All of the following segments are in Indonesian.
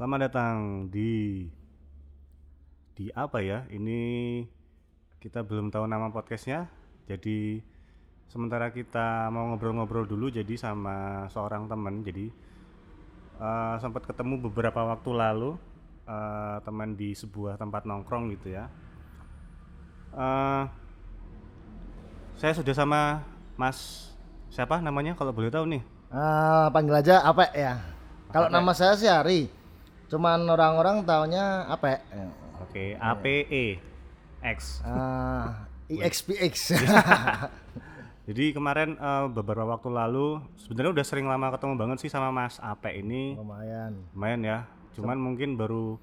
Selamat datang di di apa ya? Ini kita belum tahu nama podcastnya. Jadi sementara kita mau ngobrol-ngobrol dulu jadi sama seorang teman. Jadi eh, sempat ketemu beberapa waktu lalu eh, teman di sebuah tempat nongkrong gitu ya. Eh, saya sudah sama Mas siapa namanya kalau boleh tahu nih? Ah, panggil aja apa ya? Kalau nama saya sih Ari. Cuman orang-orang taunya apa? Oke, APE X. Ah, IXPX. Jadi kemarin eh, beberapa waktu lalu sebenarnya udah sering lama ketemu banget sih sama Mas Ape ini. Lumayan. Lumayan ya. Cuman mungkin baru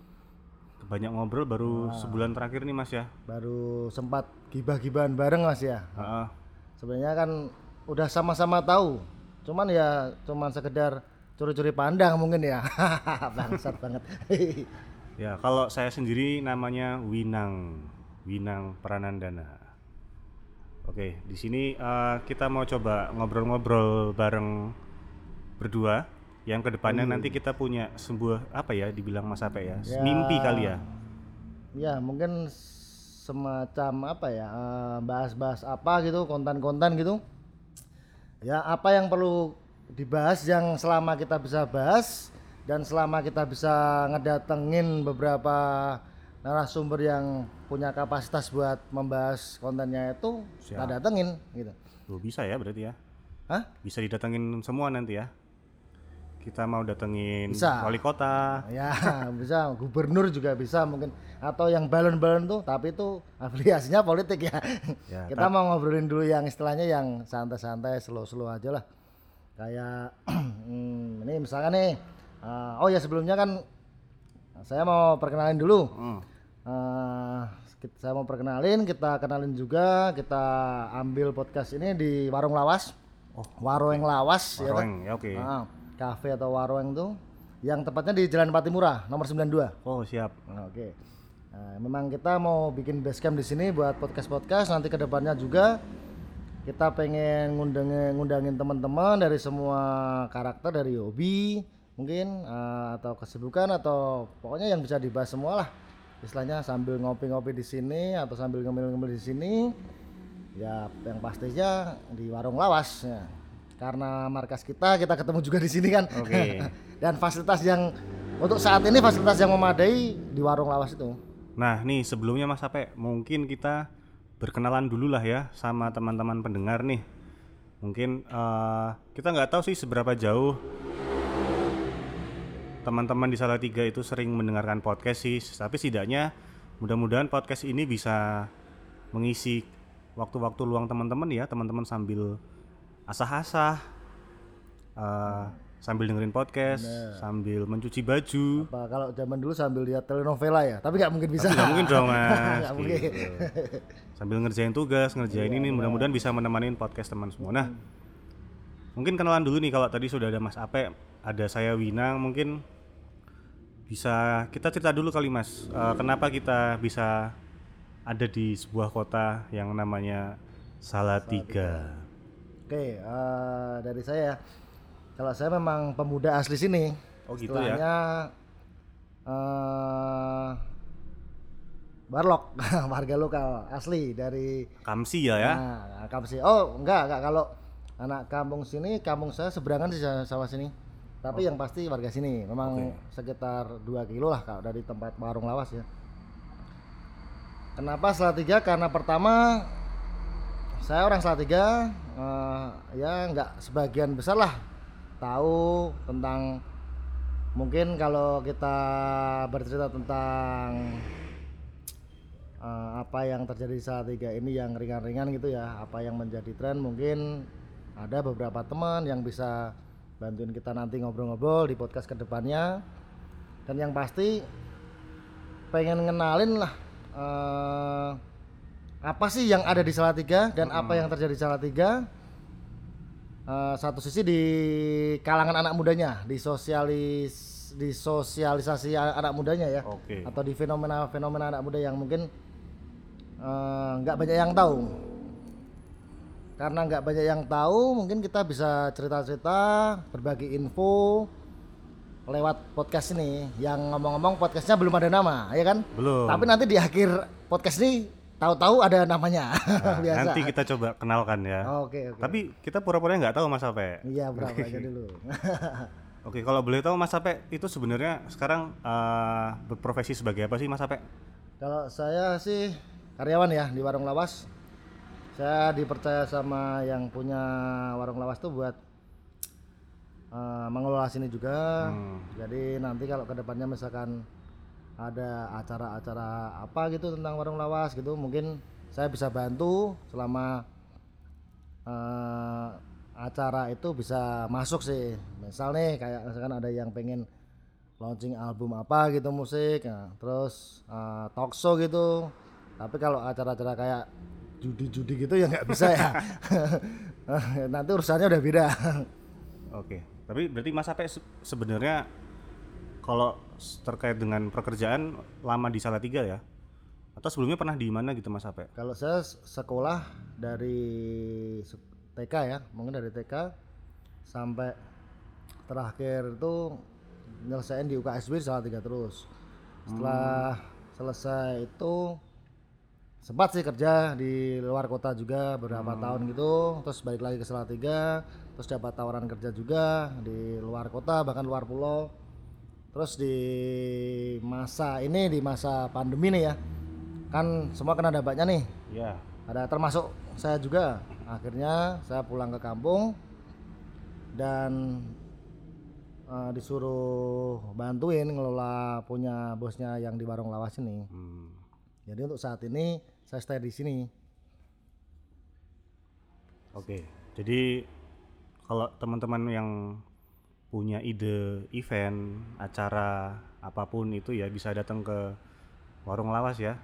banyak ngobrol baru sebulan terakhir nih Mas ya. Baru sempat gibah-gibahan bareng Mas ya. Heeh. Sebenarnya kan udah sama-sama tahu. Cuman ya cuman sekedar curi-curi pandang mungkin ya. Bangsat banget. Ya, kalau saya sendiri namanya Winang. Winang Pranandana. Oke, di sini eh, kita mau coba ngobrol-ngobrol bareng berdua. Yang ke depannya nanti kita punya sebuah apa ya dibilang Mas Ape ya, Ya. mimpi kali ya. ya mungkin semacam apa ya eh, bahas-bahas apa gitu konten-konten gitu ya apa yang perlu dibahas yang selama kita bisa bahas dan selama kita bisa ngedatengin beberapa narasumber yang punya kapasitas buat membahas kontennya itu Siap. kita datengin gitu Loh, bisa ya berarti ya? Hah? Bisa didatengin semua nanti ya? Kita mau datengin Bisa. wali kota. ya bisa gubernur juga bisa mungkin atau yang balon-balon tuh tapi itu afiliasinya politik ya, Ya, kita mau ngobrolin dulu yang istilahnya yang santai-santai slow-slow aja lah kayak hmm, ini misalkan nih eh, oh ya sebelumnya kan saya mau perkenalin dulu Hmm. Eh, kit- saya mau perkenalin kita kenalin juga kita ambil podcast ini di warung lawas Oh. warung lawas ya kan? Warung, ya oke. Ah, kafe atau warung tuh yang tepatnya di Jalan Patimura nomor 92. Oh siap. Nah, Oke. Nah, memang kita mau bikin base camp di sini buat podcast-podcast nanti ke depannya juga kita pengen ngundangin ngundangin teman-teman dari semua karakter dari hobi mungkin eh, atau kesibukan atau pokoknya yang bisa dibahas semua lah istilahnya sambil ngopi-ngopi di sini atau sambil ngemil-ngemil di sini ya yang pastinya di warung lawas ya. karena markas kita kita ketemu juga di sini kan Oke. dan fasilitas yang untuk saat ini fasilitas yang memadai di warung lawas itu Nah nih sebelumnya Mas Ape, mungkin kita berkenalan dulu lah ya sama teman-teman pendengar nih. Mungkin eh, kita nggak tahu sih seberapa jauh teman-teman di Salatiga itu sering mendengarkan podcast sih, tapi setidaknya mudah-mudahan podcast ini bisa mengisi waktu-waktu luang teman-teman ya, teman-teman sambil asah-asah, eh, sambil dengerin podcast, sambil mencuci baju. apa kalau zaman dulu sambil lihat telenovela ya? Tapi nggak mungkin bisa. Nggak mungkin dong mas. mungkin. gitu. Sambil ngerjain tugas, ngerjain ini mudah-mudahan bisa menemani podcast teman semua. Nah mungkin kenalan dulu nih kalau tadi sudah ada Mas Ape Ada saya Winang mungkin Bisa kita cerita dulu kali mas. Eh, Kenapa kita bisa ada di sebuah kota yang namanya Salatiga. Oke eh, dari saya kalau saya memang pemuda asli sini Oh gitu ya istilahnya eh Barlok warga lokal asli dari Kamsi ya ya Nah, kampung sih. Oh, enggak, enggak kalau anak kampung sini, kampung saya seberangan sih sa- sama sini. Tapi yang pasti warga sini. Memang sekitar 2 kilo lah kalau dari tempat warung lawas ya. Kenapa Salatiga? Karena pertama saya orang Salatiga eh, ya enggak sebagian besar lah tahu tentang mungkin kalau kita bercerita tentang eh, apa yang terjadi di Salatiga ini yang ringan-ringan gitu ya apa yang menjadi tren mungkin ada beberapa teman yang bisa bantuin kita nanti ngobrol-ngobrol di podcast ke depannya. Dan yang pasti pengen ngenalin lah eh, apa sih yang ada di Salatiga dan apa yang terjadi di Salatiga Eh, satu sisi di kalangan anak mudanya di sosialis di sosialisasi anak mudanya ya. Oke. Atau di fenomena-fenomena anak muda yang mungkin eh, nggak banyak yang tahu. Karena nggak banyak yang tahu mungkin kita bisa cerita-cerita berbagi info lewat podcast ini. Yang ngomong-ngomong podcastnya belum ada nama ya kan? Belum. tapi nanti di akhir podcast ini tahu-tahu ada namanya Nah, biasa nanti kita coba kenalkan ya. oke oke Tapi kita pura-pura nggak tahu Mas Ape. iya berapa aja dulu Oke, kalau boleh tahu Mas Ape itu sebenarnya sekarang eh, berprofesi sebagai apa sih Mas Ape? kalau saya sih karyawan ya di warung lawas saya dipercaya sama yang punya warung lawas tuh buat eh, mengelola sini juga Hmm. jadi nanti kalau ke depannya misalkan ada acara-acara apa gitu tentang warung lawas gitu mungkin saya bisa bantu selama eh, acara itu bisa masuk sih. Misal nih kayak misalkan ada yang pengen launching album apa gitu musik nah, terus eh, talk show gitu. Tapi kalau acara-acara kayak judi-judi gitu ya nggak bisa ya. Nanti urusannya udah beda. Oke. Tapi berarti Mas Ape se- sebenarnya kalau terkait dengan pekerjaan lama di Salatiga ya? Atau sebelumnya pernah di mana gitu Mas Ape? Kalau saya sekolah dari TK ya, mungkin dari TK sampai terakhir itu nyelesain di UKSB Salatiga terus. Setelah selesai itu sempat sih kerja di luar kota juga beberapa tahun gitu, terus balik lagi ke Salatiga, terus dapat tawaran kerja juga di luar kota bahkan luar pulau. Terus di masa ini di masa pandemi nih ya, kan semua kena dampaknya nih Ya. ada termasuk saya juga akhirnya saya pulang ke kampung dan eh, disuruh bantuin ngelola punya bosnya yang di warung lawas ini Hmm. jadi untuk saat ini saya stay di sini Oke. Jadi kalau teman-teman yang punya ide event, acara apa pun itu ya bisa datang ke warung lawas ya.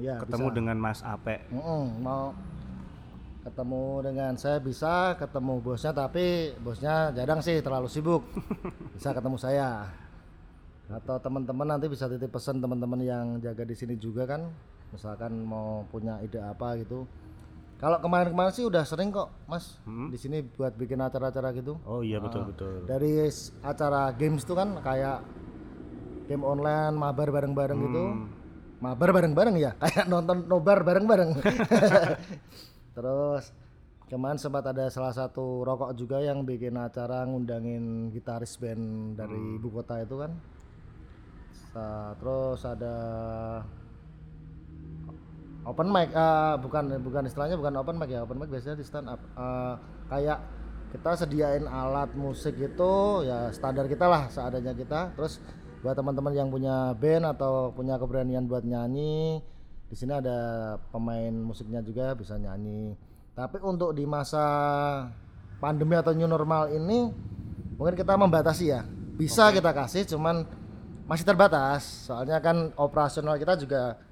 ya Ketemu bisa. dengan Mas Ape. Mm-mm, mau ketemu dengan saya bisa ketemu bosnya tapi bosnya jarang sih terlalu sibuk bisa ketemu saya atau teman-teman nanti bisa titip pesan teman-teman yang jaga di sini juga kan misalkan mau punya ide apa gitu kalau kemarin-kemarin sih udah sering kok mas Hmm. di sini buat bikin acara-acara gitu. Oh iya betul betul. dari acara games tuh kan kayak game online mabar bareng-bareng gitu. Hmm. mabar bareng-bareng ya? Kayak nonton nobar bareng-bareng. Terus kemarin sempat ada salah satu rokok juga yang bikin acara ngundangin gitaris band dari ibu kota itu kan. Terus ada open mic ah, bukan bukan istilahnya bukan open mic ya open mic biasanya di stand up. Ah, kayak kita sediain alat musik itu ya standar kita lah seadanya kita. Terus buat teman-teman yang punya band atau punya keberanian buat nyanyi di sini ada pemain musiknya juga bisa nyanyi. Tapi untuk di masa pandemi atau new normal ini mungkin kita membatasi ya. Bisa kita kasih cuman masih terbatas. Soalnya kan operasional kita juga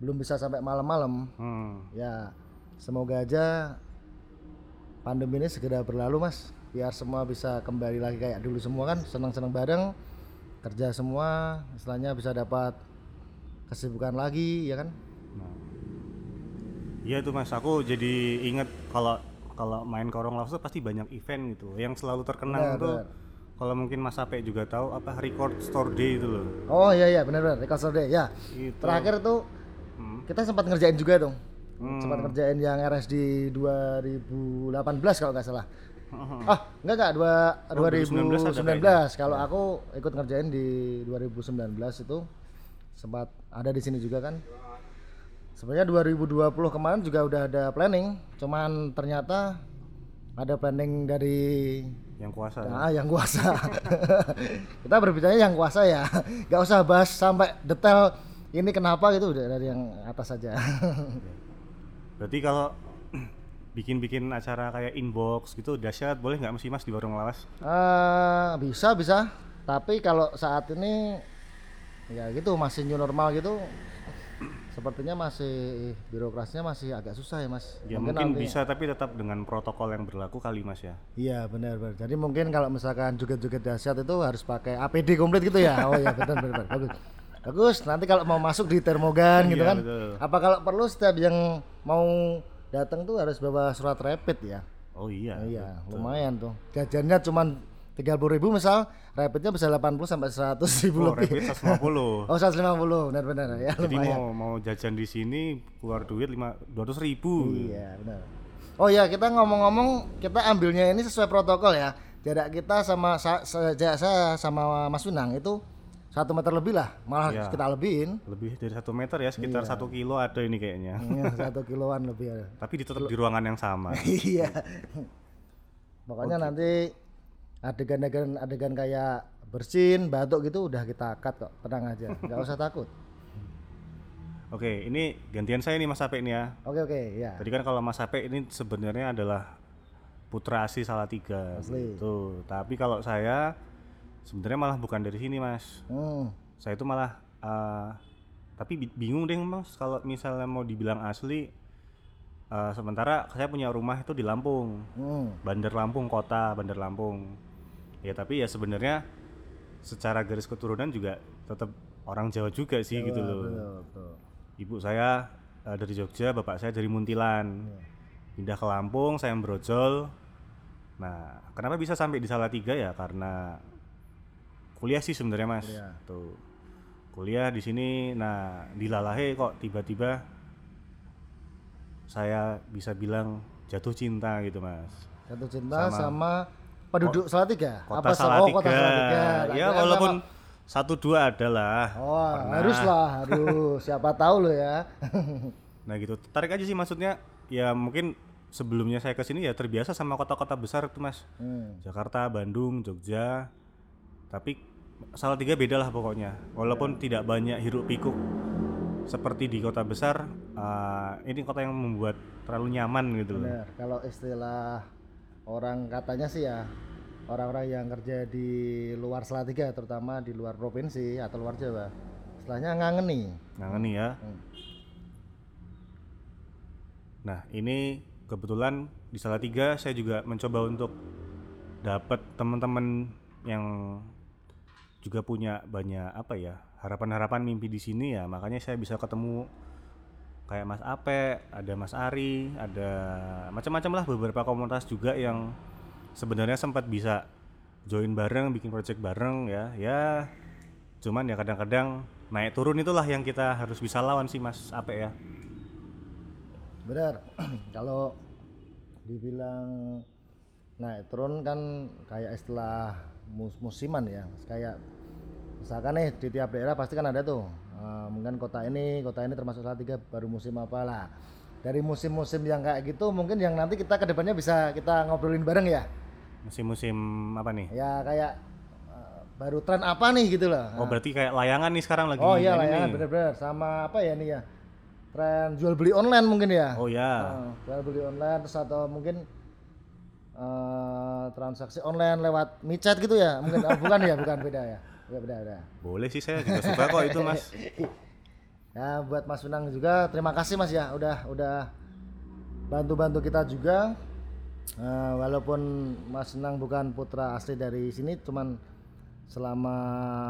belum bisa sampai malam-malam Hmm. ya semoga aja pandemi ini segera berlalu mas biar semua bisa kembali lagi kayak dulu semua kan senang-senang bareng kerja semua istilahnya bisa dapat kesibukan lagi ya kan Iya tuh Mas, aku jadi inget kalau kalau main ke warung lawas tuh pasti banyak event gitu. Yang selalu terkenang Benar, tuh benar. kalau mungkin Mas Ape juga tahu apa record store day itu loh. oh iya iya benar-benar record store day ya Itu. terakhir tuh. Kita sempat ngerjain juga dong Hmm. sempat ngerjain yang RSD 2018 kalau nggak salah ah enggak enggak dua, Oh, 2019, 2019 ada kalau aku ikut ngerjain di 2019 itu sempat ada di sini juga kan sebenarnya 2020 kemarin juga udah ada planning cuman ternyata ada planning dari Yang kuasa. Nah, yang kuasa. Kita berbicara yang kuasa ya. Gak usah bahas sampai detail ini kenapa gitu udah dari yang atas saja. Berarti kalau bikin-bikin acara kayak inbox gitu dahsyat boleh nggak mesti Mas di warung lawas? Eh, bisa bisa. Tapi kalau saat ini ya gitu masih new normal gitu sepertinya masih birokrasinya masih agak susah ya mas Ya mungkin, nanti- bisa tapi tetap dengan protokol yang berlaku kali Mas ya. iya benar benar jadi mungkin kalau misalkan joget-joget dahsyat itu harus pakai APD komplit gitu ya oh iya benar benar. bagus bagus nanti kalau mau masuk di termogan gitu Iya, kan betul. apa kalau perlu setiap yang mau datang tuh harus bawa surat rapid ya Oh iya. iya lumayan tuh jajannya cuman 30 ribu misal rapidnya bisa 80 sampai 100 ribu Oh, lebih. rapid 150. Oh 150 benar-benar ya Jadi lumayan. mau mau jajan di sini keluar duit lima dua ratus ribu. Iya benar. Oh ya kita ngomong-ngomong kita ambilnya ini sesuai protokol ya. Jarak kita sama sa- sa- jarak saya sama Mas Unang itu satu meter lebih lah, malah Iya. kita lebihin. Lebih dari satu meter ya, sekitar satu kilo ada ini kayaknya. Iya, satu kiloan lebih ada. Tapi tetap di ruangan yang sama. iya. Pokoknya nanti adegan-adegan adegan kayak bersin, batuk gitu udah kita cut kok, tenang aja, nggak usah takut. Oke, ini gantian saya nih Mas Ape nih ya. Oke oke ya. Tadi kan kalau Mas Ape ini sebenarnya adalah putra asli Salatiga. Asli. Tuh, tapi kalau saya sebenarnya malah bukan dari sini Mas. Hmm. Saya itu malah eh, tapi bi- bingung deh Mas kalau misalnya mau dibilang asli eh, sementara saya punya rumah itu di Lampung. Hmm. Bandar Lampung kota Bandar Lampung ya tapi ya sebenarnya secara garis keturunan juga tetap orang Jawa juga sih gitu loh Betul, betul. ibu saya eh, dari Jogja bapak saya dari Muntilan pindah ke Lampung saya brojol nah kenapa bisa sampai di Salatiga ya karena kuliah sih sebenarnya mas Kuliah. tuh kuliah di sini nah di Lalahe kok tiba-tiba saya bisa bilang jatuh cinta gitu mas Jatuh cinta Sama- sama, penduduk Salatiga. kota se- oh, Salatiga. kota Salatiga. Ya walaupun sama- satu dua adalah. Oh, haruslah, harus. Siapa tahu lo ya. Nah gitu. Tarik aja sih maksudnya. Ya mungkin sebelumnya saya ke sini ya terbiasa sama kota-kota besar tuh mas. Hmm. Jakarta, Bandung, Jogja. Tapi Salatiga beda lah pokoknya. Walaupun tidak banyak hiruk pikuk seperti di kota besar. eh, ini kota yang membuat terlalu nyaman gitu loh. Benar. Kalau istilah orang katanya sih ya orang-orang yang kerja di luar Salatiga terutama di luar provinsi atau luar Jawa istilahnya ngangeni Ngangen ya. Hmm. Nah, ini kebetulan di Salatiga saya juga mencoba untuk dapat teman-teman yang juga punya banyak apa ya harapan-harapan mimpi di sini ya. Makanya saya bisa ketemu kayak Mas Ape, ada Mas Ari, ada macam-macam lah beberapa komunitas juga yang sebenarnya sempat bisa join bareng, bikin project bareng ya, ya cuman ya kadang-kadang naik turun itulah yang kita harus bisa lawan sih Mas Ape ya. benar. Kalau dibilang naik turun kan kayak istilah mus musiman ya. Kayak misalkan nih di tiap daerah pasti kan ada tuh. Eh, mungkin kota ini kota ini termasuk salah tiga baru musim apa lah dari musim-musim yang kayak gitu mungkin yang nanti kita ke depannya bisa kita ngobrolin bareng ya. Musim-musim apa nih? ya kayak eh, baru tren apa nih gitu loh. Oh berarti kayak layangan nih sekarang lagi oh iya layangan bener-bener. Sama apa ya nih ya? Tren jual beli online mungkin ya? Oh ya. Nah, jual beli online terus atau mungkin eh, transaksi online lewat micet gitu ya? Mungkin ah, bukan ya bukan beda ya? Ya beda beda. Boleh sih saya juga suka kok itu Mas. ya buat Mas Unang juga terima kasih Mas ya. Udah udah bantu-bantu kita juga. Eh, walaupun Mas Unang bukan putra asli dari sini cuman selama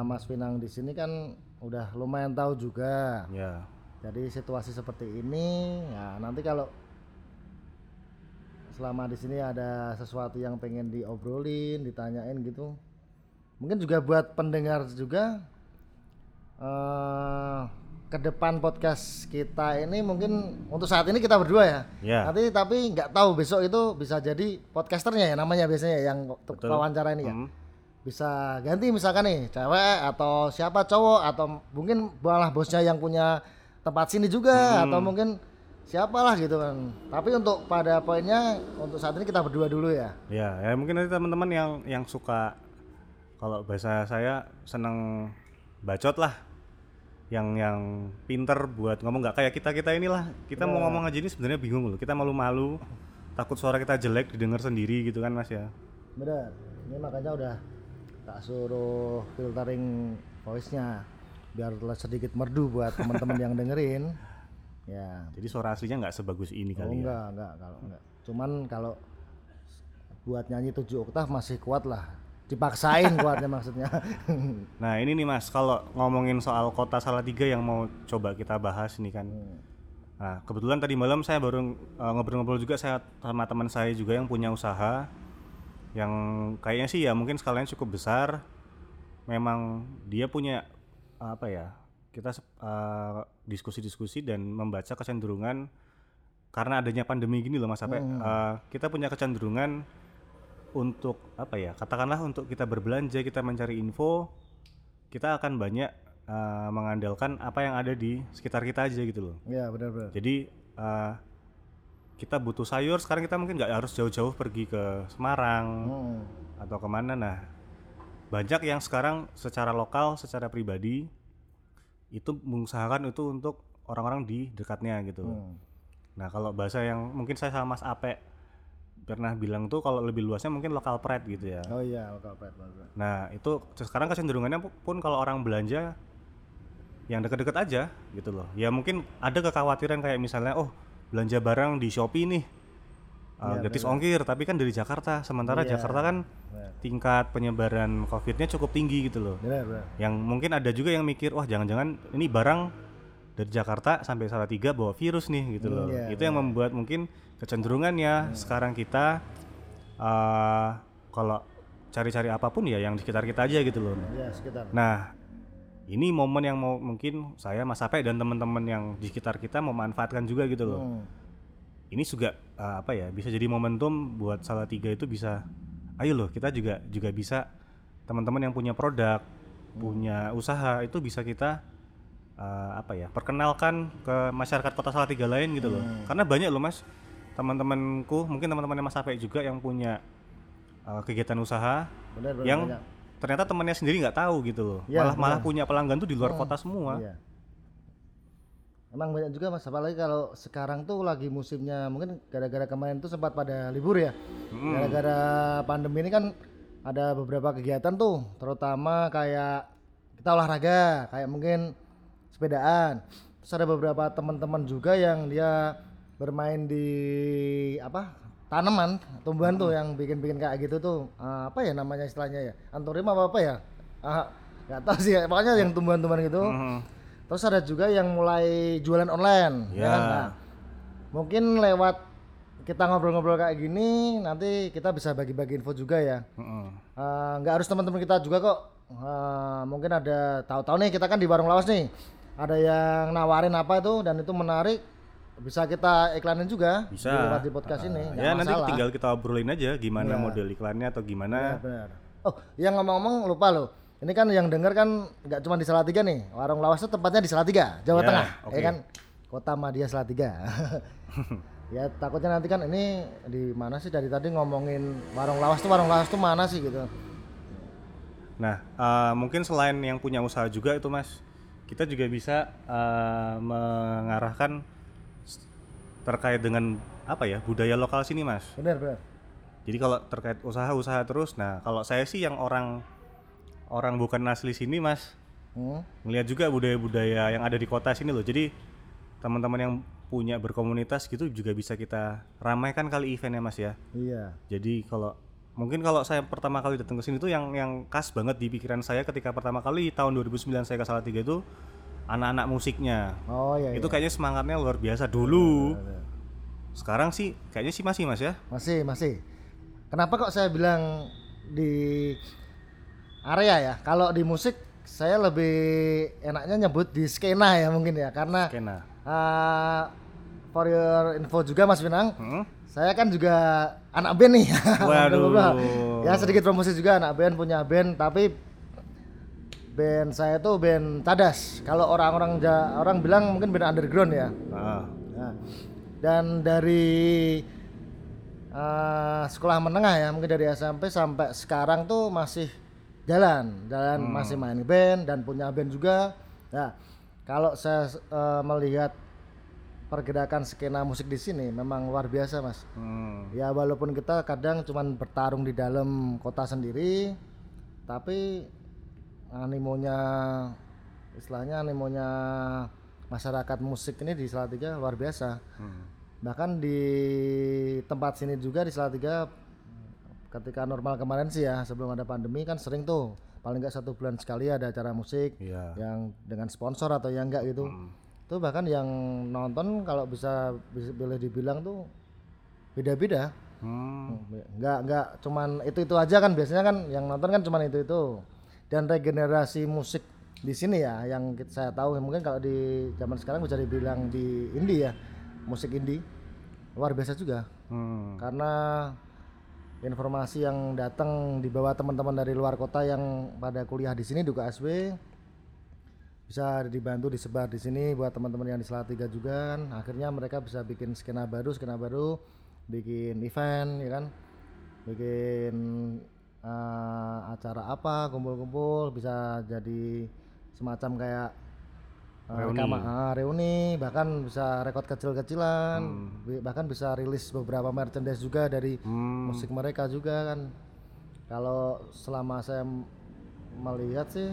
Mas Pinang di sini kan udah lumayan tahu juga. Ya. jadi situasi seperti ini ya nanti kalau selama di sini ada sesuatu yang pengen diobrolin ditanyain gitu. Mungkin juga buat pendengar juga eh ke depan podcast kita ini mungkin untuk saat ini kita berdua ya. Ya. nanti tapi nggak tahu besok itu bisa jadi podcasternya ya namanya biasanya yang untuk wawancara ini ya. Hmm. bisa ganti misalkan nih cewek atau siapa cowok atau mungkin malah bosnya yang punya tempat sini juga atau mungkin siapalah gitu kan tapi untuk pada poinnya untuk saat ini kita berdua dulu ya Ya, ya mungkin nanti teman-teman yang yang suka kalau bahasa saya seneng bacot lah. Yang yang pinter buat ngomong nggak kayak kita kita inilah. Kita mau ngomong aja ini sebenarnya bingung loh. Kita malu-malu, takut suara kita jelek didengar sendiri gitu kan Mas ya. bener ini makanya udah tak suruh filtering voice-nya biar sedikit merdu buat teman-teman yang dengerin ya Jadi suara aslinya nggak sebagus ini oh kali ya. enggak enggak kalau enggak cuman kalau buat nyanyi 7 oktav masih kuat lah dipaksain kuatnya maksudnya Nah ini nih mas, kalau ngomongin soal kota Salatiga yang mau coba kita bahas nih kan. Nah kebetulan tadi malam saya baru eh, ngobrol-ngobrol juga saya sama teman saya juga yang punya usaha. yang kayaknya sih ya mungkin skaalanya cukup besar memang dia punya apa ya kita eh, diskusi-diskusi dan membaca kecenderungan karena adanya pandemi gini loh mas Ape eh, kita punya kecenderungan untuk apa ya katakanlah untuk kita berbelanja kita mencari info kita akan banyak eh, mengandalkan apa yang ada di sekitar kita aja gitu loh Iya benar-benar. jadi eh, kita butuh sayur sekarang kita mungkin nggak harus jauh-jauh pergi ke Semarang Hmm. atau ke mana nah banyak yang sekarang secara lokal secara pribadi itu mengusahakan itu untuk orang-orang di dekatnya gitu. Hmm. nah kalau bahasa yang mungkin saya sama Mas Ape pernah bilang tuh kalau lebih luasnya mungkin lokal pride gitu ya Oh iya, lokal pride. nah itu sekarang kecenderungannya pu- pun kalau orang belanja yang deket-deket aja gitu loh ya mungkin ada kekhawatiran kayak misalnya oh belanja barang di Shopee nih uh, Iya, gratis ongkir tapi kan dari Jakarta sementara Iya. Jakarta kan Benar. tingkat penyebaran COVID-nya cukup tinggi gitu loh Benar, benar. yang mungkin ada juga yang mikir wah jangan-jangan ini barang dari Jakarta sampai Salatiga bawa virus nih gitu loh iya, itu yang membuat mungkin kecenderungannya sekarang kita uh, kalau cari-cari apa pun ya yang di sekitar kita aja gitu loh Iya, sekitar. Nah, ini momen yang mau mungkin saya Mas Ape dan teman-teman yang di sekitar kita memanfaatkan juga gitu loh. Hmm. Ini juga uh, apa ya? Bisa jadi momentum buat salah tiga itu bisa ayo loh, kita juga juga bisa teman-teman yang punya produk, punya usaha itu bisa kita uh, apa ya? perkenalkan ke masyarakat Kota Salatiga lain gitu loh. Karena banyak loh Mas teman-temanku, mungkin teman-temannya Mas Ape juga yang punya uh, kegiatan usaha Benar, benar. yang banyak. ternyata temannya sendiri nggak tahu gitu loh Iya, malah malah benar. punya pelanggan tuh di luar kota semua Iya. Emang banyak juga mas, apalagi kalau sekarang tuh lagi musimnya mungkin gara-gara kemarin tuh sempat pada libur ya. Mm. Gara-gara pandemi ini kan ada beberapa kegiatan tuh, terutama kayak kita olahraga, kayak mungkin sepedaan. Terus ada beberapa teman-teman juga yang dia bermain di apa tanaman tumbuhan tuh yang bikin-bikin kayak gitu tuh Ah, apa ya namanya istilahnya ya antorium apa apa ya ah nggak tahu sih ya. pokoknya yang tumbuhan-tumbuhan gitu Mhm. Terus ada juga yang mulai jualan online, ya Ya. kan? Nah, mungkin lewat kita ngobrol-ngobrol kayak gini, nanti kita bisa bagi-bagi info juga ya. Eh, Nggak harus teman-teman kita juga kok. Eh, mungkin ada tahu-tahu nih kita kan di warung lawas nih, ada yang nawarin apa itu dan itu menarik, bisa kita iklanin juga bisa lewat di podcast ini. nggak ya nanti masalah. tinggal kita obrolin aja gimana Iya. model iklannya atau gimana Benar. Oh, yang ngomong-ngomong lupa loh. Ini kan yang denger kan nggak cuma di Salatiga nih. Warung Lawas itu tempatnya di Salatiga, Jawa Ya, Tengah, oke. ya kan? Kota Madia Salatiga. ya takutnya nanti kan ini di mana sih dari tadi ngomongin warung lawas tuh warung lawas tuh mana sih gitu. nah eh, mungkin selain yang punya usaha juga itu mas kita juga bisa eh, mengarahkan terkait dengan apa ya budaya lokal sini mas Benar, benar. Jadi kalau terkait usaha-usaha terus, nah kalau saya sih yang orang orang bukan asli sini mas, Hmm. ngelihat juga budaya-budaya yang ada di kota sini loh. Jadi teman-teman yang punya berkomunitas gitu juga bisa kita ramaikan kali eventnya mas ya. Iya. Jadi kalau mungkin kalau saya pertama kali datang ke sini tuh yang yang khas banget di pikiran saya ketika pertama kali tahun 2009 saya ke Salatiga itu anak-anak musiknya. Oh iya. Itu iya. kayaknya semangatnya luar biasa dulu. Benar. Sekarang sih kayaknya sih masih mas ya. Masih, masih. Kenapa kok saya bilang di area ya? Kalau di musik saya lebih enaknya nyebut di skena ya mungkin ya karena Kena. uh, for your info juga Mas Pinang, Hmm? saya kan juga anak band nih. Waduh. ya sedikit promosi juga anak band punya band tapi band saya tuh band Tadas. Kalau orang-orang ja- orang bilang mungkin band underground ya. Ah. Nah, dan dari eh, sekolah menengah ya, mungkin dari SMP sampai sekarang tuh masih jalan, jalan masih main band dan punya band juga. Nah, kalau saya eh, melihat pergerakan skena musik di sini memang luar biasa, Mas. Hmm. Ya walaupun kita kadang cuman bertarung di dalam kota sendiri, tapi animonya istilahnya animonya masyarakat musik ini di Salatiga luar biasa. Hmm. Bahkan di tempat sini juga di Salatiga ketika normal kemarin sih ya sebelum ada pandemi kan sering tuh paling nggak satu bulan sekali ada acara musik Iya. yang dengan sponsor atau yang enggak gitu. Hmm. Tuh bahkan yang nonton kalau bisa boleh dibilang tuh beda-beda. Hmm. nggak nggak cuman itu itu aja kan biasanya kan yang nonton kan cuman itu itu dan regenerasi musik di sini ya yang saya tahu mungkin kalau di zaman sekarang bisa dibilang di indie ya musik indie luar biasa juga Hmm. karena informasi yang datang di bawah teman-teman dari luar kota yang pada kuliah di sini di UKSW bisa dibantu disebar di sini buat teman-teman yang di Salatiga juga kan. Akhirnya mereka bisa bikin skena baru skena baru bikin event ya kan? Bikin eh, acara apa kumpul-kumpul bisa jadi semacam kayak Reuni. rekama- ah, reuni bahkan bisa rekod kecil-kecilan. Bi- bahkan bisa rilis beberapa merchandise juga dari Hmm. musik mereka juga kan. Kalau selama saya melihat sih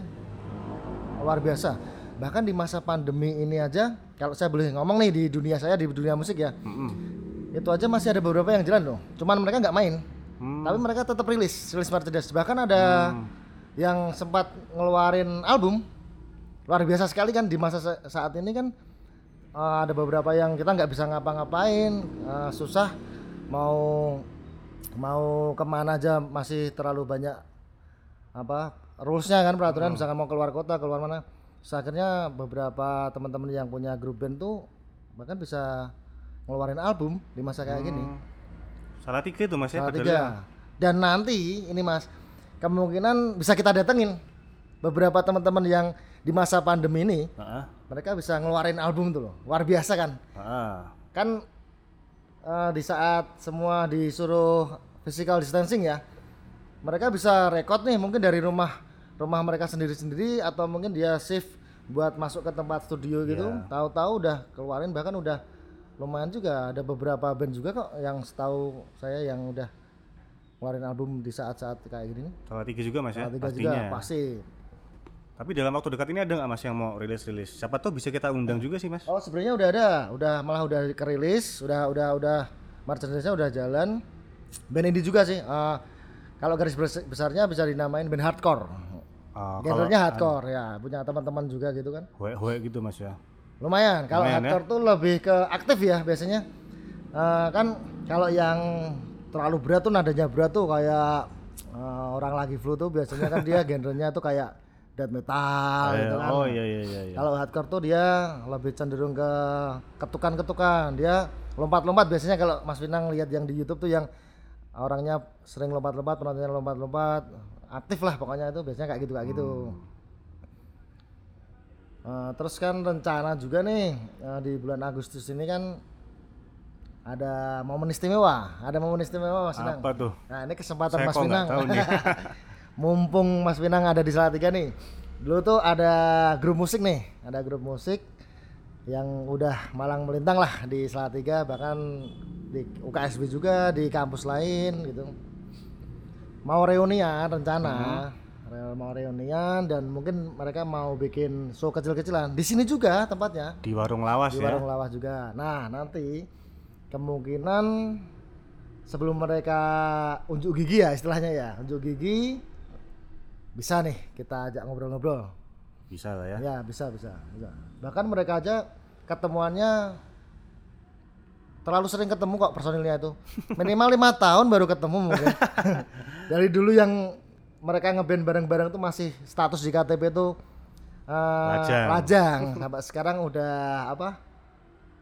luar biasa. Bahkan di masa pandemi ini aja kalau saya boleh ngomong nih di dunia saya di dunia musik ya. Mm-mm. itu aja masih ada beberapa yang jalan loh. Cuman mereka nggak main. Hmm. tapi mereka tetap rilis rilis merchandise. Bahkan ada yang sempat ngeluarin album luar biasa sekali kan di masa sa- saat ini kan eh, ada beberapa yang kita nggak bisa ngapa-ngapain eh, susah mau mau ke mana aja masih terlalu banyak apa rulesnya kan peraturan misalkan mau keluar kota keluar mana. Akhirnya beberapa teman-teman yang punya grup band tuh bahkan bisa ngeluarin album di masa kayak gini. Salah tiga itu mas ya Salah tiga. Dan nanti ini Mas, kemungkinan bisa kita datengin beberapa teman-teman yang di masa pandemi ini Heeh. mereka bisa ngeluarin album tuh loh. Luar biasa kan? Heeh. Kan eh, di saat semua disuruh physical distancing ya. Mereka bisa rekod nih mungkin dari rumah rumah mereka sendiri-sendiri atau mungkin dia shift buat masuk ke tempat studio gitu. Iya. Tahu-tahu udah keluarin bahkan udah lumayan juga ada beberapa band juga kok yang setahu saya yang udah ngeluarin album di saat-saat kayak gini. Salah tiga juga mas ya Salah tiga pastinya. juga pasti. Tapi dalam waktu dekat ini ada nggak mas yang mau rilis-rilis? Siapa tahu bisa kita undang juga sih mas. Oh sebenarnya udah ada, udah malah udah kerilis, udah udah udah merchandise-nya udah jalan. Band indie juga sih. eh, kalau garis bes- besarnya bisa dinamain band hardcore. Kalau Genrenya hardcore ya, punya teman-teman juga gitu kan. hue-hue gitu mas ya. Lumayan. Kalau hardcore tuh lebih ke aktif ya biasanya. Eh, kan kalau yang terlalu berat tuh nadanya berat tuh kayak eh, orang lagi flu tuh biasanya kan dia genrenya tuh kayak death metal Eh, gitu kan. oh iya iya iya. iya. Kalau hardcore tuh dia lebih cenderung ke ketukan-ketukan. Dia lompat-lompat biasanya kalau Mas Pinang lihat yang di YouTube tuh yang orangnya sering lompat-lompat, penontonnya lompat-lompat, aktif lah pokoknya itu biasanya kayak gitu kayak gitu. Eh, terus kan rencana juga nih eh, di bulan Agustus ini kan ada momen istimewa, ada momen istimewa Mas Pinang. Apa tuh? Nah ini kesempatan Saya Mas kok Mumpung Mas Pinang ada di Salatiga nih. Dulu tuh ada grup musik nih, ada grup musik yang udah malang melintang lah di Salatiga bahkan di UKSB juga di kampus lain gitu. Mau reunian rencana, Re- mau reunian dan mungkin mereka mau bikin show kecil-kecilan di sini juga tempatnya Di warung lawas di ya. warung lawas juga. Nah, nanti kemungkinan sebelum mereka unjuk gigi ya istilahnya ya, unjuk gigi bisa nih kita ajak ngobrol-ngobrol. Bisa lah ya. Ya, bisa bisa. bisa. Bahkan mereka aja ketemuannya terlalu sering ketemu kok personilnya itu. Minimal lima tahun baru ketemu mungkin. Dari dulu yang mereka ngeband bareng-bareng tuh masih status di KTP tuh eh, Lajang. lajang. Sampai sekarang udah apa?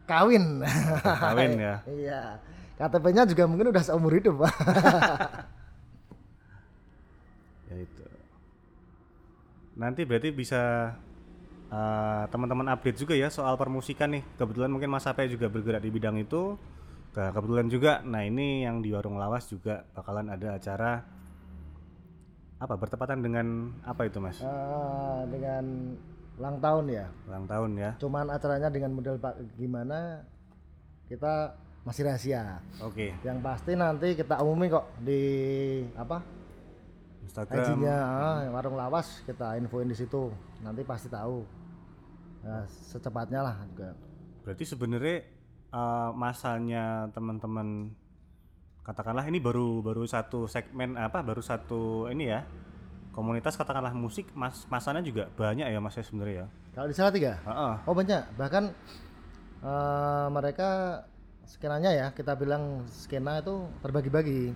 Kawin. Kawin ya. iya. KTP-nya juga mungkin udah seumur hidup, Pak. Ya itu. Nanti berarti bisa eh, teman-teman update juga ya soal permusikan nih. Kebetulan mungkin Mas Ape juga bergerak di bidang itu. Nah, kebetulan juga, nah ini yang di warung lawas juga bakalan ada acara apa bertepatan dengan apa itu Mas? Eh, dengan ulang tahun ya. Ulang tahun ya. Cuman acaranya dengan model pak gimana kita masih rahasia. Oke. Yang pasti nanti kita umumin kok di apa Instagram. IG-nya ah, warung lawas kita infoin di situ. Nanti pasti tahu. Ya, secepatnya lah juga. Berarti sebenarnya eh, masanya teman-teman katakanlah ini baru baru satu segmen apa baru satu ini ya komunitas katakanlah musik mas masanya juga banyak ya mas ya sebenarnya ya. Kalau di Salatiga, Heeh. oh banyak. Bahkan eh, mereka skenanya ya kita bilang skena itu terbagi-bagi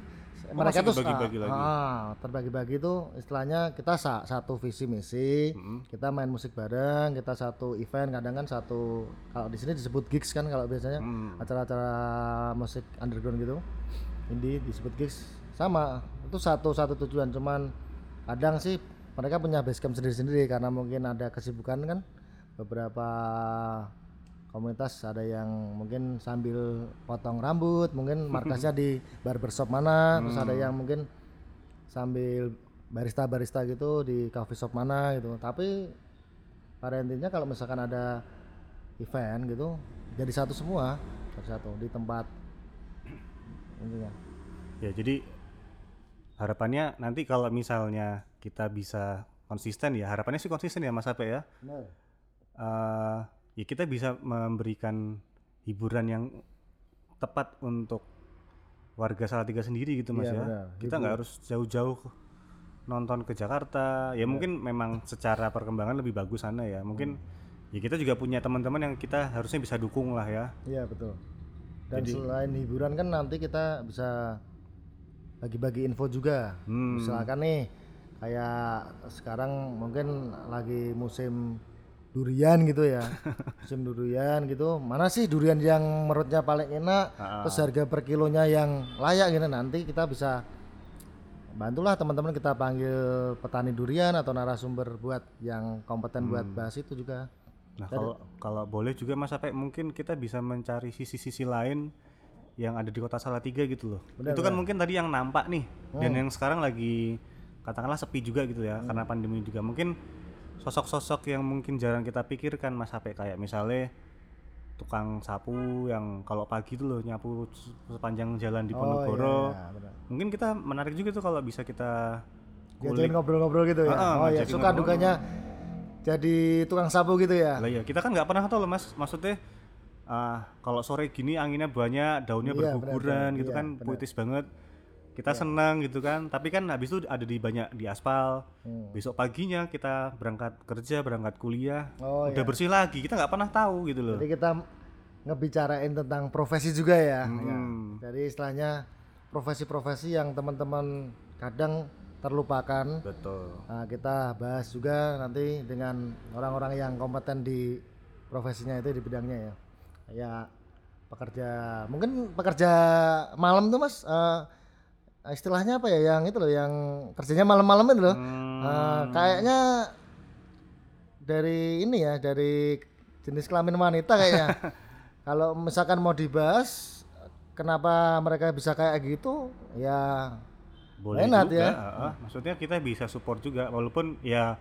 mereka tuh dibagi-bagi ah, lagi? ah, terbagi-bagi itu istilahnya kita sa- satu visi misi Mm-mm. kita main musik bareng kita satu event kadang kan satu kalau di sini disebut gigs kan kalau biasanya Hmm. acara-acara musik underground gitu indie disebut gigs sama itu satu satu tujuan cuman kadang sih mereka punya base camp sendiri-sendiri karena mungkin ada kesibukan kan beberapa komunitas ada yang mungkin sambil potong rambut mungkin markasnya di barbershop mana terus ada yang mungkin sambil barista-barista gitu di coffee shop mana gitu. Tapi pada intinya kalau misalkan ada event gitu jadi satu semua jadi satu di tempat intinya. Ya jadi harapannya nanti kalau misalnya kita bisa konsisten ya harapannya sih konsisten ya Mas Ape ya. benar. Eh, ya kita bisa memberikan hiburan yang tepat untuk warga Salatiga sendiri gitu Mas Iya, ya. benar. Kita nggak harus jauh-jauh nonton ke Jakarta. Ya mungkin memang secara perkembangan lebih bagus sana ya. Mungkin ya kita juga punya teman-teman yang kita harusnya bisa dukung lah ya. iya betul dan Jadi- selain hiburan kan nanti kita bisa bagi-bagi info juga Hmm. misalkan nih kayak sekarang mungkin lagi musim durian gitu ya musim durian gitu mana sih durian yang menurutnya paling enak Ah. terus harga per kilonya yang layak gitu nanti kita bisa bantulah teman-teman kita panggil petani durian atau narasumber buat yang kompeten buat Hmm. bahas itu juga Nah kalau kalau boleh juga Mas Ape mungkin kita bisa mencari sisi-sisi lain yang ada di kota Salatiga gitu loh. Benar, itu kan mungkin tadi yang nampak nih dan Hmm. yang sekarang lagi katakanlah sepi juga gitu ya karena pandemi juga. Mungkin sosok-sosok yang mungkin jarang kita pikirkan Mas Ape kayak misalnya tukang sapu yang kalau pagi tuh loh nyapu sepanjang jalan di Ponorogo. iya, benar. Mungkin kita menarik juga tuh kalau bisa kita kulik. ngobrol-ngobrol gitu ya. Ah, ah, oh ya, ngajakin suka ngobrol. dukanya jadi tukang sapu gitu ya. Lah iya, kita kan nggak pernah tahu loh Mas, maksudnya ah, kalau sore gini anginnya banyak, daunnya Iya, berguguran benar, gitu iya, kan, benar. puitis banget. Kita senang gitu kan, tapi kan habis itu ada di banyak di aspal. Hmm. Besok paginya kita berangkat kerja, berangkat kuliah, Oh udah iya. bersih lagi. Kita nggak pernah tahu gitu loh. Jadi kita ngebicarain tentang profesi juga ya. Hmm. ya. Jadi istilahnya profesi-profesi yang teman-teman kadang terlupakan. Betul. Nah, kita bahas juga nanti dengan orang-orang yang kompeten di profesinya itu di bidangnya ya. Ya pekerja mungkin pekerja malam tuh mas eh, istilahnya apa ya yang itu loh yang kerjanya malam-malam itu loh. Hmm, Eh, kayaknya dari ini ya dari jenis kelamin wanita kayaknya. Kalau misalkan mau dibahas kenapa mereka bisa kayak gitu ya boleh enak juga. ya. heeh. Maksudnya kita bisa support juga, walaupun ya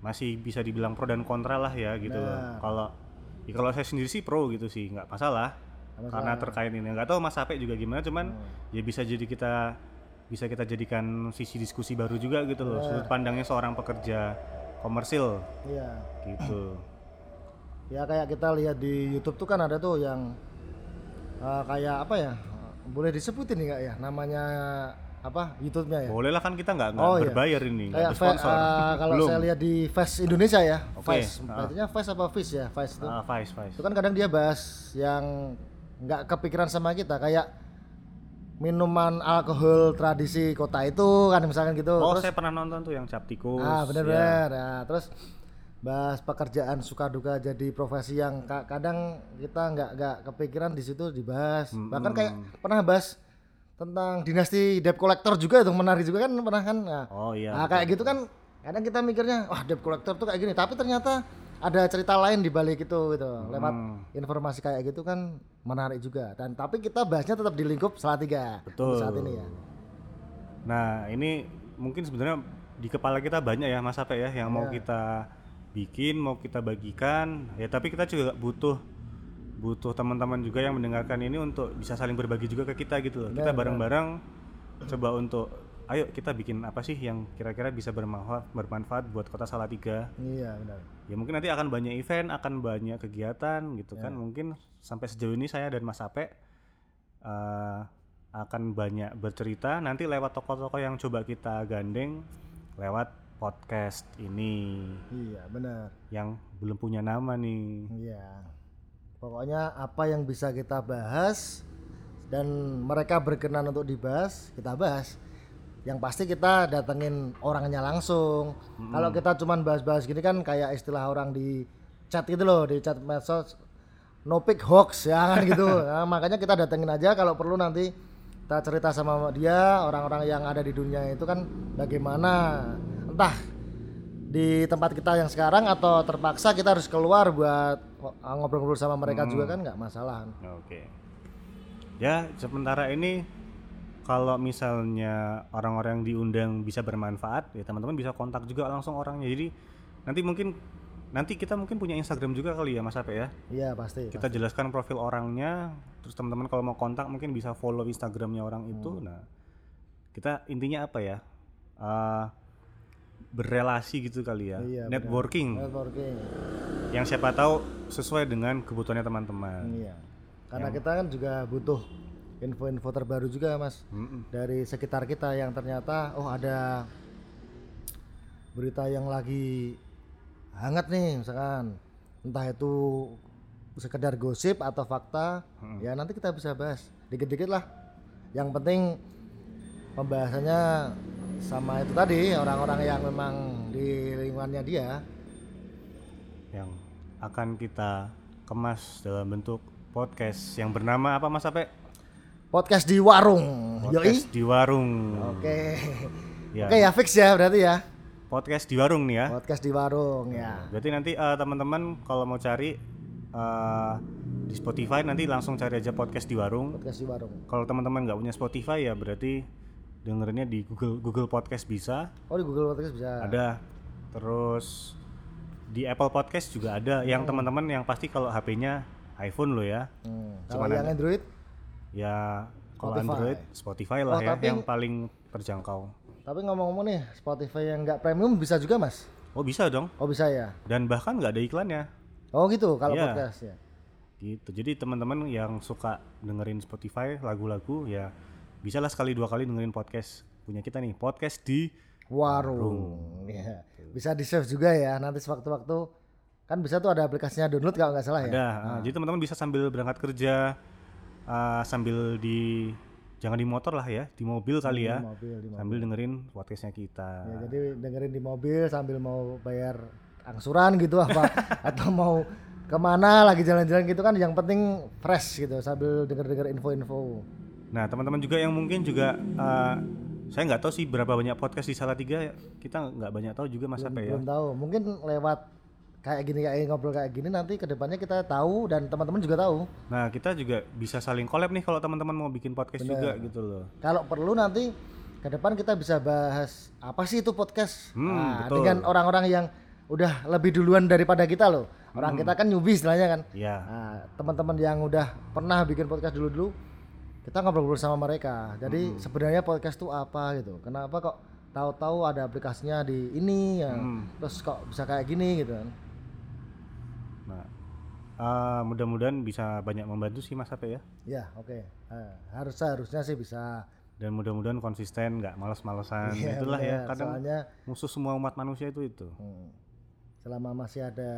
masih bisa dibilang pro dan kontra lah ya gitu. Nah. Kalau ya kalau saya sendiri sih pro gitu sih, nggak masalah. Nggak Karena terkait ini nggak tahu Mas Ape juga gimana, cuman Hmm. ya bisa jadi kita bisa kita jadikan sisi diskusi baru juga gitu loh. Sudut pandangnya seorang pekerja komersil iya. gitu. Ya kayak kita lihat di YouTube tuh kan ada tuh yang eh, kayak apa ya? Boleh disebutin nih nggak ya namanya apa YouTube-nya ya? Boleh lah kan kita nggak nggak Oh, iya. berbayar ini, nggak Kayak Fe- sponsor. eh, kalau Belum. saya lihat di Face Indonesia ya, Oke, Face, ah. bacanya Face apa Fish ya, Face itu. Ah, Vice, Vice. Itu kan kadang dia bahas yang nggak kepikiran sama kita kayak minuman alkohol tradisi kota itu kan misalkan gitu. Oh, Terus saya pernah nonton tuh yang cap tikus. ah ya. benar-benar. Nah, terus bahas pekerjaan suka duka jadi profesi yang ka- kadang kita nggak nggak kepikiran di situ dibahas. Bahkan kayak pernah bahas tentang dinasti debt collector juga itu menarik juga kan pernah kan. Nah, Oh iya. Nah, kayak gitu kan kadang kita mikirnya wah debt collector tuh kayak gini, tapi ternyata ada cerita lain di balik itu gitu. Lewat Hmm. informasi kayak gitu kan menarik juga. Dan tapi kita bahasnya tetap di lingkup Salatiga Betul. saat ini ya. Nah, ini mungkin sebenarnya di kepala kita banyak ya Mas Ape ya yang mau Iya. kita bikin, mau kita bagikan. Ya, tapi kita juga butuh butuh teman-teman juga yang mendengarkan ini untuk bisa saling berbagi juga ke kita gitu loh. Kita bareng-bareng coba untuk ayo kita bikin apa sih yang kira-kira bisa bermanfaat bermanfaat buat Kota Salatiga. Iya benar. Ya mungkin nanti akan banyak event, akan banyak kegiatan gitu kan. Mungkin sampai sejauh ini saya dan Mas Ape eh, akan banyak bercerita nanti lewat tokoh-tokoh yang coba kita gandeng lewat podcast ini Iya benar. yang belum punya nama nih. Iya. Pokoknya apa yang bisa kita bahas dan mereka berkenan untuk dibahas, kita bahas. Yang pasti kita datengin orangnya langsung. Kalau kita cuman bahas-bahas gini kan kayak istilah orang di chat gitu loh, di chat medsos no pick hoax ya kan gitu. Nah, makanya kita datengin aja kalau perlu nanti kita cerita sama dia orang-orang yang ada di dunia itu kan bagaimana entah di tempat kita yang sekarang atau terpaksa kita harus keluar buat ngobrol-ngobrol sama mereka juga kan nggak masalah. Oke. Ya, sementara ini kalau misalnya orang-orang yang diundang bisa bermanfaat, ya teman-teman bisa kontak juga langsung orangnya. Jadi nanti mungkin nanti kita mungkin punya Instagram juga kali ya Mas Ape ya. Iya pasti. Kita jelaskan profil orangnya, terus teman-teman kalau mau kontak mungkin bisa follow Instagramnya orang itu. Nah, kita intinya apa ya? Eh, berrelasi gitu kali ya, Iya, benar. networking. Networking. Yang siapa tahu sesuai dengan kebutuhannya teman-teman. Iya. Karena kita kan juga butuh info-info terbaru juga mas. Mm-mm. dari sekitar kita yang ternyata oh ada berita yang lagi hangat nih misalkan. Entah itu sekedar gosip atau fakta ya nanti kita bisa bahas. Dikit-dikit lah. Yang penting pembahasannya sama itu tadi orang-orang yang memang di lingkungannya dia. Yang akan kita kemas dalam bentuk podcast yang bernama apa Mas Ape? Podcast di warung yoi Podcast di warung. oke Ya. oke ya fix ya berarti ya Podcast di warung nih ya. podcast di warung ya Berarti nanti eh, teman-teman kalau mau cari eh, di Spotify nanti langsung cari aja podcast di warung. podcast di warung Kalau teman-teman nggak punya Spotify ya berarti dengerinnya di Google Google Podcast bisa. oh di Google Podcast bisa Ada. Terus di Apple Podcast juga ada. Yang teman-teman yang pasti kalau HP-nya iPhone lo ya. Hmm, kalau yang Android Ya kalau. Android Spotify lah Oh, ya tapi- yang paling terjangkau. tapi ngomong-ngomong nih Spotify yang nggak premium bisa juga mas Oh bisa dong. oh bisa ya Dan bahkan nggak ada iklannya. oh gitu kalau Iya. podcast ya Gitu. Jadi teman-teman yang suka dengerin Spotify lagu-lagu ya bisa lah sekali dua kali dengerin podcast punya kita nih podcast di warung ya bisa di save juga ya nanti sewaktu-waktu kan bisa tuh ada aplikasinya download kalau nggak salah ya ada. Nah, Jadi teman-teman bisa sambil berangkat kerja uh, sambil di jangan di motor lah ya di mobil kali ya. di mobil di mobil. sambil dengerin podcastnya kita. ya jadi dengerin di mobil sambil mau bayar angsuran gitu apa atau mau ke mana lagi jalan-jalan gitu kan yang penting fresh gitu sambil denger-denger info-info. Nah teman-teman juga yang mungkin juga uh, saya nggak tahu sih berapa banyak podcast di Salatiga. Kita nggak banyak tahu juga mas apa ya. belum tahu. Mungkin lewat kayak gini kayak ngobrol kayak gini nanti ke depannya kita tahu dan teman-teman juga tahu Nah kita juga bisa saling collab nih kalau teman-teman mau bikin podcast juga gitu loh. kalau perlu nanti ke depan kita bisa bahas apa sih itu podcast Hmm, Nah, betul. dengan orang-orang yang udah lebih duluan daripada kita loh orang Hmm. kita kan newbie istilahnya kan Ya. nah, teman-teman yang udah pernah bikin podcast dulu-dulu kita ngobrol-ngobrol sama mereka jadi Hmm. sebenarnya podcast itu apa gitu kenapa kok tahu-tahu ada aplikasinya di ini ya Hmm. terus kok bisa kayak gini gitu kan uh, mudah-mudahan bisa banyak membantu sih mas Ape ya. ya oke Eh, harus harusnya sih bisa Dan mudah-mudahan konsisten nggak males-malesan. Iya, Itulah ya bener. kadang soalnya musuh semua umat manusia itu itu. hmm, selama masih ada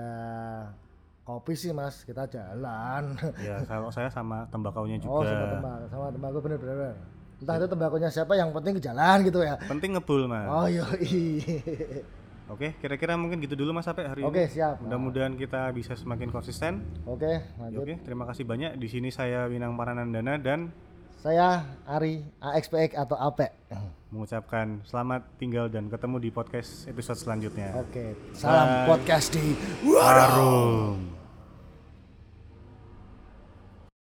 kopi sih mas kita jalan ya kalau saya sama tembakaunya oh juga. sama tembakau sama tembakau bener-bener entah itu tembakunya siapa yang penting ke jalan gitu ya Penting ngebul mas. oh yoi Oke kira-kira mungkin gitu dulu mas Ape hari oke ini. siap Mudah-mudahan kita bisa semakin konsisten. oke lanjut Oke, terima kasih banyak. Di sini saya Winang Paranandana dan saya Ari AXPX atau APE mengucapkan selamat tinggal dan ketemu di podcast episode selanjutnya. oke salam podcast di Warung.